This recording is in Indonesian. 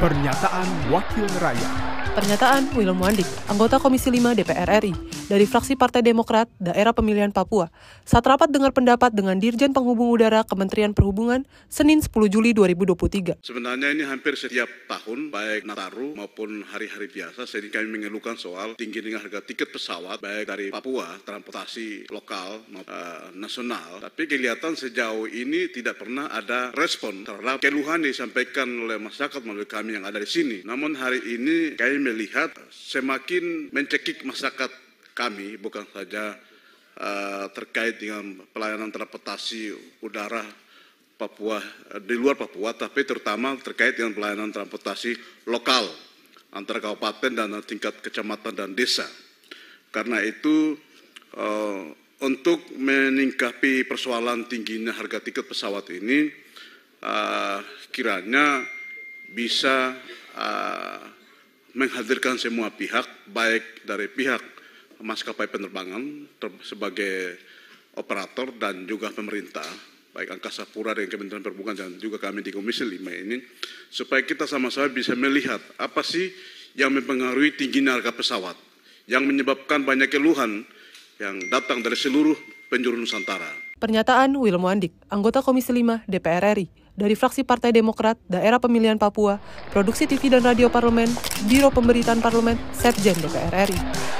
Pernyataan Wakil Rakyat. Pernyataan William Wandik, anggota Komisi 5 DPR RI, dari fraksi Partai Demokrat, Daerah Pemilihan Papua, saat rapat dengar pendapat dengan Dirjen Penghubung Udara Kementerian Perhubungan, Senin 10 Juli 2023. Sebenarnya ini hampir setiap tahun, baik Nataru maupun hari-hari biasa, sering kami mengeluhkan soal tingginya harga tiket pesawat, baik dari Papua, transportasi lokal maupun uh, nasional. Tapi kelihatan sejauh ini tidak pernah ada respon terhadap keluhan disampaikan oleh masyarakat melalui kami yang ada di sini. Namun hari ini kami melihat semakin mencekik masyarakat kami bukan saja uh, terkait dengan pelayanan transportasi udara Papua uh, di luar Papua tapi terutama terkait dengan pelayanan transportasi lokal antara kabupaten dan tingkat kecamatan dan desa. Karena itu uh, untuk meningkapi persoalan tingginya harga tiket pesawat ini uh, kiranya bisa uh, menghadirkan semua pihak, baik dari pihak maskapai penerbangan sebagai operator dan juga pemerintah, baik Angkasa Pura dan Kementerian Perhubungan dan juga kami di Komisi 5 ini, supaya kita sama-sama bisa melihat apa sih yang mempengaruhi tingginya harga pesawat, yang menyebabkan banyak keluhan yang datang dari seluruh penjuru Nusantara. Pernyataan Wilm Wandik, anggota Komisi 5 DPR RI, dari fraksi Partai Demokrat, Daerah Pemilihan Papua, Produksi TV dan Radio Parlemen, Biro Pemberitaan Parlemen, Setjen DPR RI.